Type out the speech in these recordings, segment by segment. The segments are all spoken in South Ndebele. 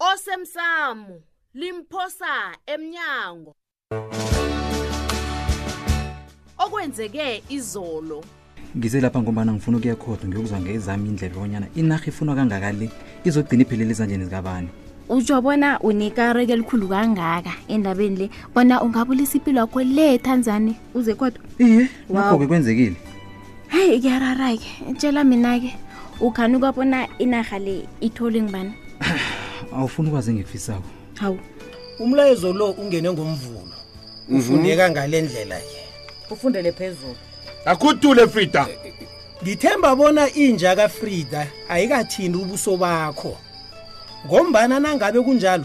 osemsamo limphosa emnyango okwenzeke izolo ngize lapha ngombana ngifuna ukuya khodo ngiyokuzwa ngezami indlela bonyana inarha ifunwa kangaka le izogcina iphelele ezandleni zikabani utsho bona unikareko elikhulu kangaka endabeni le bona ungabulisa impilo yakho le tanzani uze kodwa iye Wow. nakho-ke kwenzekile heyi kuyarara-ke tshela mina-ke ukhani kwabona inarha le ithole ngibani awufuni ukwazi engikufisako hawu umlayezo lo ungene ngomvulo Mhm. ufundeka ngale ndlela ke ufundele phezulu akhuthule frida ngithemba bona inja kafrida ayikathinti ubuso bakho ngombana nangabe kunjalo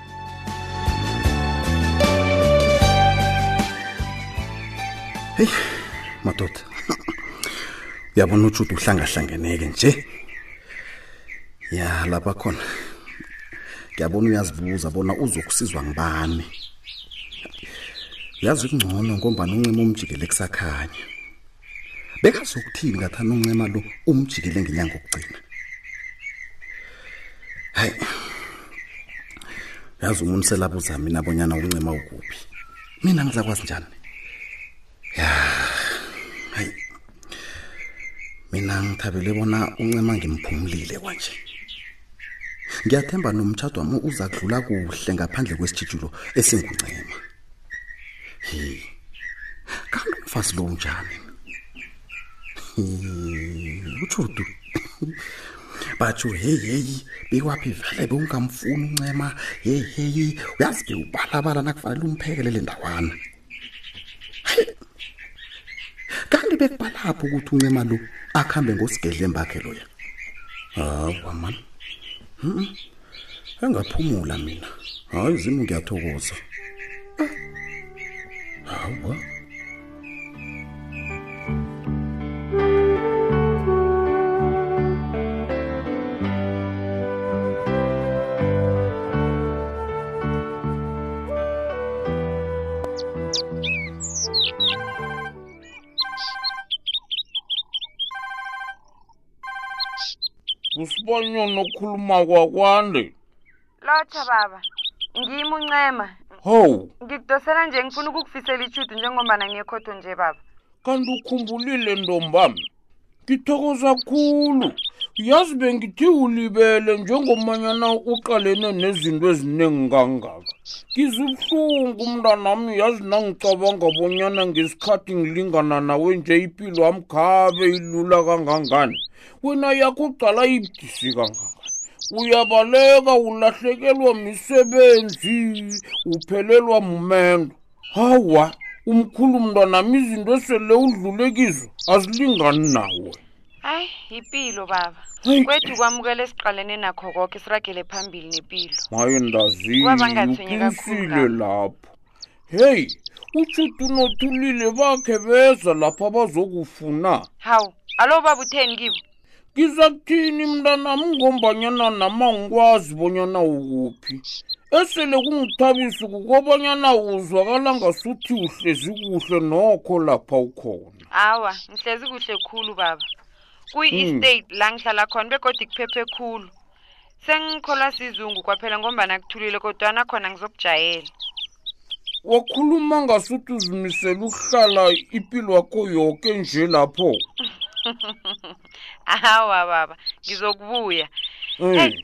Hey, madoda. Uyabona ukuthi uhlangahlangeneke nje. Ya lapha khona. Ngiyabona uyazibuza bona uzokusizwa ngibani. Yazi kungcono ngombani uncima umjikele kusakhanya. bekazokuthini ngathana uncema lo umjikile ngenyanga okugcina hayi yazi umuntu selabuza mina bonyana uncema ukuphi mina ngizakwazi njani ya hayi mina ngithabele bona uncema ngimphumulile kwanje ngiyathemba nomtshato wami uza kudlula kuhle ngaphandle kwesitshijulo esinguncema hi kanti umfazi lo unjani utshudu batsho heyi heyi bekwaphi vele bewungamfuni uncema heyi heyi uyazi ke ubalabala nakufanele umphekelele ndawana kanti bekubalapho ukuthi uncema lo akuhambe ngosigedle mbakhe loya hawa mani engaphumula mina hayi zimu ngiyathokoza hawa ngusibanyoni okhuluma kwakwande lotha baba ngimi uncema howu ngikudosela nje ngifuna ukukufisela itshudi njengombana ngiyekhotho nje baba kanti ukhumbulile ntombami ngithokoza khulu yazi bengithi ulibele njengomanyana uqalene nezinto eziningi kangaka ngizwa ubuhlungu umntanami yazi nangicabanga bonyana ngesikhathi ngilingana nawe nje ipilo wami khabe ilula kangangani wena yakho uqala ibudisi kangangani uyabaleka ulahlekelwa misebenzi uphelelwa mumendo hawa umkhulu mntwanami izinto esele udlule kizo azilingani nawe hayi yipilo baba kwethu kwamukela esiqalene nakho koke siragele phambili nepilo maye ndaziuqinisile lapho heyi utshuti unothulile bakhe beza lapha bazokufuna hawu alo baba utheni kibo ngizakuthini mntanam ngombanyana nama ngikwazi bonyana ukuphi esele kungithabisi kukobanyana uzwakala ngasuthi uhlezi kuhle nokho lapha ukhona awa ngihlezi kuhle khulu baba kuyi-estate hmm. la ngihlala khona begodi kuphephe khulu sengikholwa sizungu kwaphela ngombana kuthulile kodwana khona ngizokujayela wakhuluma ngasuthi uzimisela ukuhlala impilo yakho yoke nje lapho awa baba ngizokubuya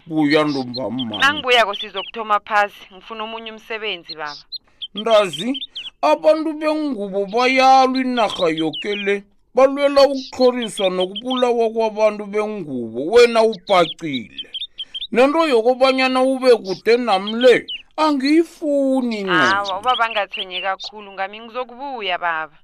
buya ntombamma nangibuyako sizokuthoma phasi ngifuna omunye umsebenzi baba Ntazi, abantu bengubo bayalwa inarha yoke le. Balwela ukutlhoriswa nokubulawa kwabantu bengubo, wena ubhacile. Nento yokobanyana ube kude nami le, angiyifuni ncema. Awa, ubaba angathwenye kakhulu ngami ngizokubuya baba.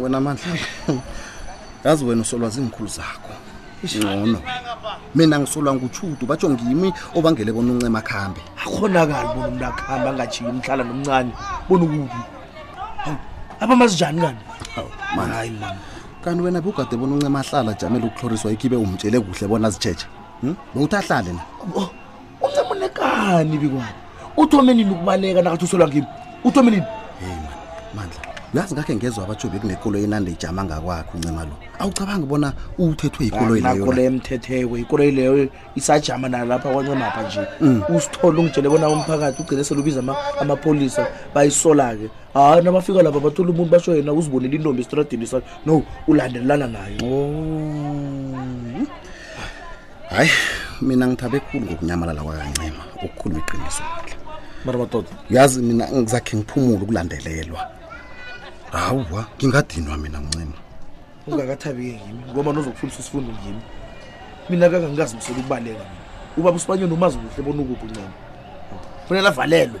wena mandla yazi wena usolwa zingikhulu zakho ngcono mina ngisolwa ngutshudu batsho ngimi obangele bona uncema khambe akhonakali bona umntu akuhambe angajiyi umhlala nomncane bona ukubi abamazinjani kani hayi mama kanti wena bugade bona uncema ahlala ajamele ukuhloriswa ikibe umtshele kuhle bona azitsheje hmm? bowuthi ahlale na oh, oh. umnamunekani bikwani uthome nini ukubaleka nakathi usolwa ngimi uthome nini heyi man mandla uyazi ngakhe ngezwa abatsho bekunekolo enande ijama ngakwakho uncima lo awucabangi bona uthethwe yikolo nakolo emthetheko ikolo ileyo isajama nalapha kwancemapha nje mm. usithole ungitshele bona umphakathi ugcine selubiza amapholisa bayisola-ke hayi nabafika lapha bathola umuntu basho yena uzibonela intombi esitradini sa no ulandelelana nayo oh. hayi mina ngithabe khulu ngokunyamalala kwakancema ukukhuluma iqiniso lakhe mara madoda uyazi mina ngizakhe ngiphumule ukulandelelwa hawuwa ngingadinwa mina ncema ungakathabi-ke yimi ngoba nozokufundisa isifundo yimi mina kaka ngikazi msela ukubaleka mina ubaba usibanyoni umazi kuhle bona ukuphi ncema fanele avalelwe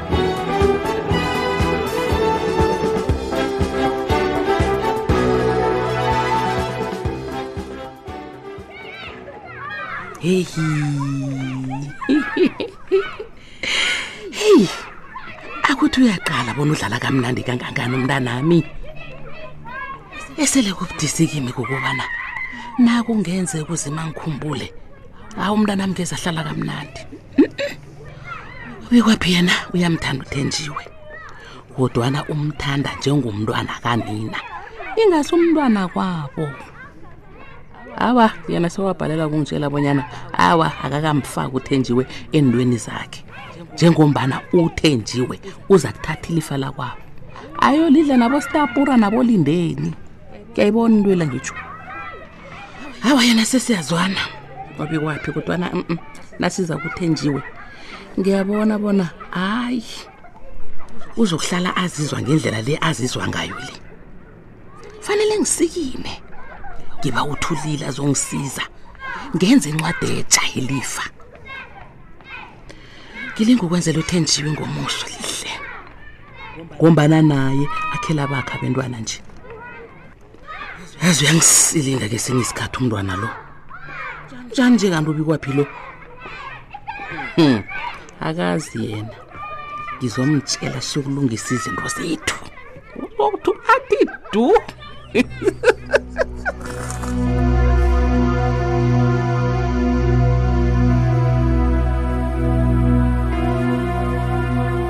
Hey. hey. Akuthi uyaqala bona udlala kamnandi kangangani umntanami. Esele kubudisi kimi kukubana nakungenze kuzima ngikhumbule. Hawu umntanami ngeza hlala kamnandi. ubikwaphi yena uyamthanda uthenjiwe kodwana umthanda njengomntwana kanina ingasi umntwana kwabo awa yena sewabhalelwa kungitshela bonyana awa akakamfaki uthenjiwe endweni zakhe njengombana uthenjiwe uza kuthatha ilifa lakwabo ayolidla nabostapura nabolindeni kuyayibona intwela ngitsho hawa yena sesiyazwana kwabi kwaphi kodwana mm -mm, nasiza kuthenjiwe ngiyabona bona hayi uzokuhlala azizwa ngendlela le azizwa ngayo le fanele ngisikime ngiba uthulile azongisiza ngenze incwadi ejahilifa ngilinga ukwenzela uthenjiwe ngomuso lihle ngombana naye akhela bakhe abentwana nje yazi uyangisilinga ke sinye isikhathi umntwana lo njani nje kanti ubikwaphi lo hmm. akazi yena ngizomtshela siyokulungisa izinto zethu uthi athi du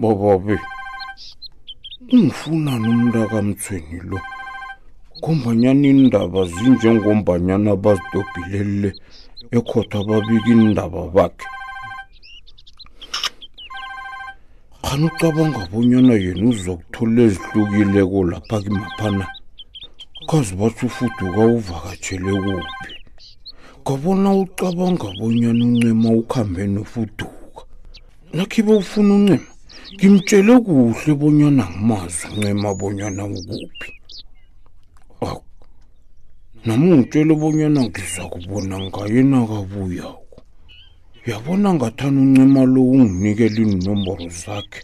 bobobe ungifuna nomntakamthweni lo ngombanyana iindaba zinjengombanyana bazidobhilelile ekhotha babika iindaba bakhe khani ucabanga bonyana yena uzokuthola ezihlukileko lapha kimaphana kazi bathi ufuduka uvakatshele kuphi ngabona ucabanga bonyana uncema ukuhambe nofuduka nakhibe ufuna uncema ngimtshele kuhle bonyana ngimazi uncema bonyana ukuphi ok nami ungitshele bonyana ngiza kubona ngaye nakabuyako yabona ngathanda uncema lo unginikela iinomboro zakhe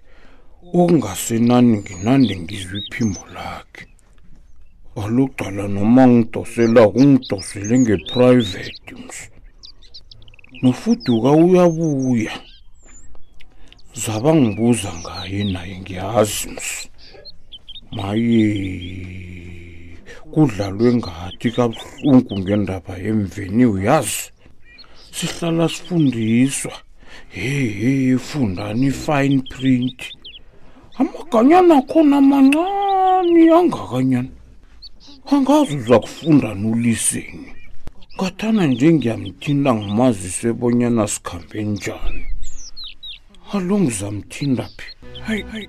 okungasenani nginande ngizwa iphimbo lakhe alugcala noma ngidosela kungidosele ngeprivate msi nofuduka uyabuya zaba ngibuza ngaye naye ngiyazi msi maye kudlalwe ngathi kabuhlungu ngendaba yemveni uyazi sihlala sifundiswa hehe fundani fine print amaganyana akhona amancane angakanyana angazi uza kufunda noliseni ngathana nje ngiyamthinda ngimazise bonyana sikhambe njani alo ngizamthinda phi hayi hayi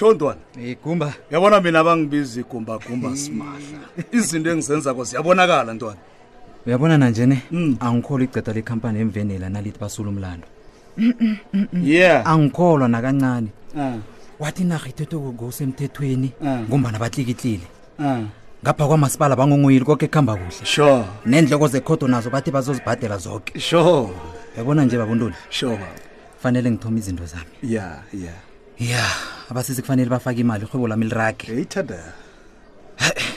shondwana igumba yabona mina abangibiza igumba gumba simahla izinto engizenzako ziyabonakala ntwana uyabona nanjene mm. angikholwa igceda lekhampani emvenela nalithi basula umlando yeah angikholwa nakancane ah. wathi inarha ithethe ngokusemthethweni ah. ngombana batlikitlile ngapha kwamasipala bangongoyili koke kuhamba kuhle sure neenhloko zekhodo nazo bathi bazozibhadela zoke sure yabona nje babuntuli sure baba fanele ngithoma izinto zami ya ya ya abasisi kufanele bafake imali irhwebo lami lirage eyithanda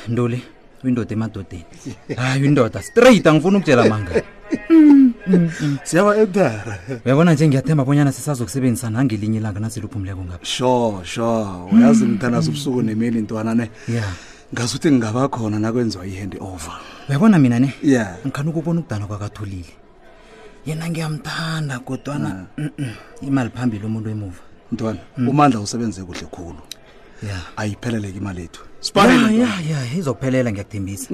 ntuli uyindoda emadodeni hayi indoda straight angifuni ukutshela manga mm, mm, mm. siyaba edara uyabona nje ngiyathemba bonyana sisazokusebenzisa nangelinye ilanga nasiluphumuleko ngapha sho sho uyazi ngithanaza ubusuku nemini ntwana ne ya ngazi ukuthi ngingaba khona nakwenziwa i-hand over uyabona mina ne ya ngikhani ukubona ukudana kwakathulile yena ngiyamthanda kodwana ah. mm, mm, imali phambili umuntu emuva ntwana mm. umandla usebenze kuhle khulu ya ayipheleleke imali ethu ya ya izokuphelela ngiyakuthembisa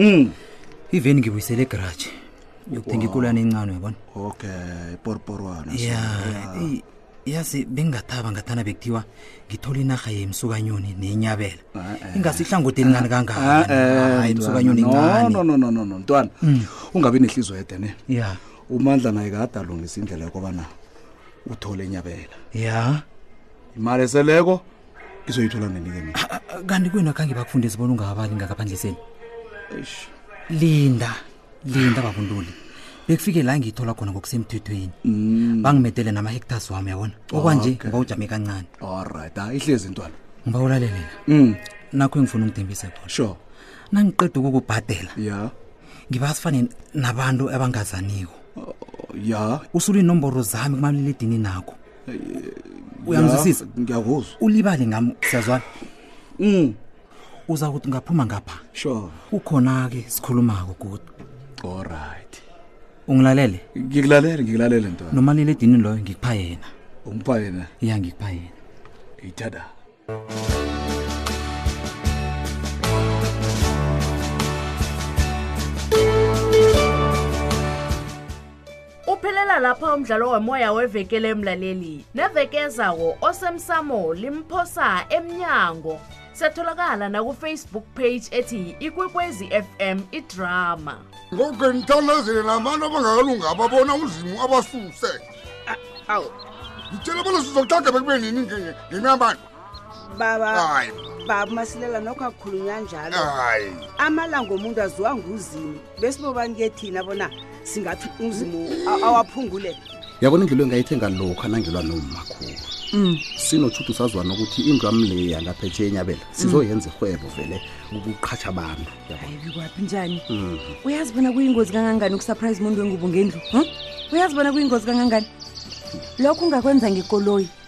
iveni ngibuyisele egaraji yokuthenga ikulana encane yabona okay porporwana ya yazi bengingathaba ngathana bekuthiwa ngithole inarha yemsukanyoni nenyabela ingasi ihlangothi elincane kangaka Ah, eh, Hayi, msukanyoni no, incane no, no, no, no, no, ntwana ungabi nehliziyo yede ne ya umandla naye kade alungisa indlela yokobana uthole inyabela ya imali eseleko izoyithola nenike mina Ah, ah, kanti kwenu akhange bakufundisi bona ungababali ngakaphandliseni Eish. linda linda babunduli bekufike la ngiyithola khona ngokusemthethweni mm. bangimedele nama-hectars wami yabona ah, okwanje okay. ngibawujame kancane allright hayi ah, ihlezi ntwana ngibawulalelela mm. nakho engifuna ungithembise khona sure nangiqeda ukukubhadela ya yeah. ngiba sifane nabantu abangazaniko oh, ya yeah. usula inomboro zami kumaliledini nakho eh, uyangizwisisa ngiyakuzwa ulibale ngami siyazwana mm. uza kuthi ngaphuma ngapha sure ukhona-ke sikhulumako godu olright ungilalele ngikulalele ngikulalele nto nomalile edinini loyo ngikupha yena ungipha yena ya ngikupha yena ithada Uphelela lapha umdlalo womoya wevekele emlaleli. Neveke ezako osemsamo limphosa emnyango. Setholakala na ku Facebook page ethi Ikwekwezi FM iDrama. Ngoke ngithandazile nabantu abangakalunga ababona uzimu abasuse. Awu. Ngitshela bona sizokuthaga bekube nini ngenyambana. baba hayi baba umasilela nokho akhulunywa njalo hayi amalanga omuntu aziwa nguzimu besibobani ke thina bona singathi uzimu a- awaphungule yabona indlu leyo ngayithenga lokha nangilwa nomakhulu Mm. sinotshuthu sazwana ukuthi indlu ami le yangaphetshe enyabela sizoyenza irhwebo vele ukuqhatsha abantu yabo hayi bikwaphi njani Mhm. uyazi bona kuyingozi kangangani ukusurprise umuntu wengubo ngendlu hm? uyazi bona kuyingozi kangangani lokho ungakwenza ngekoloyi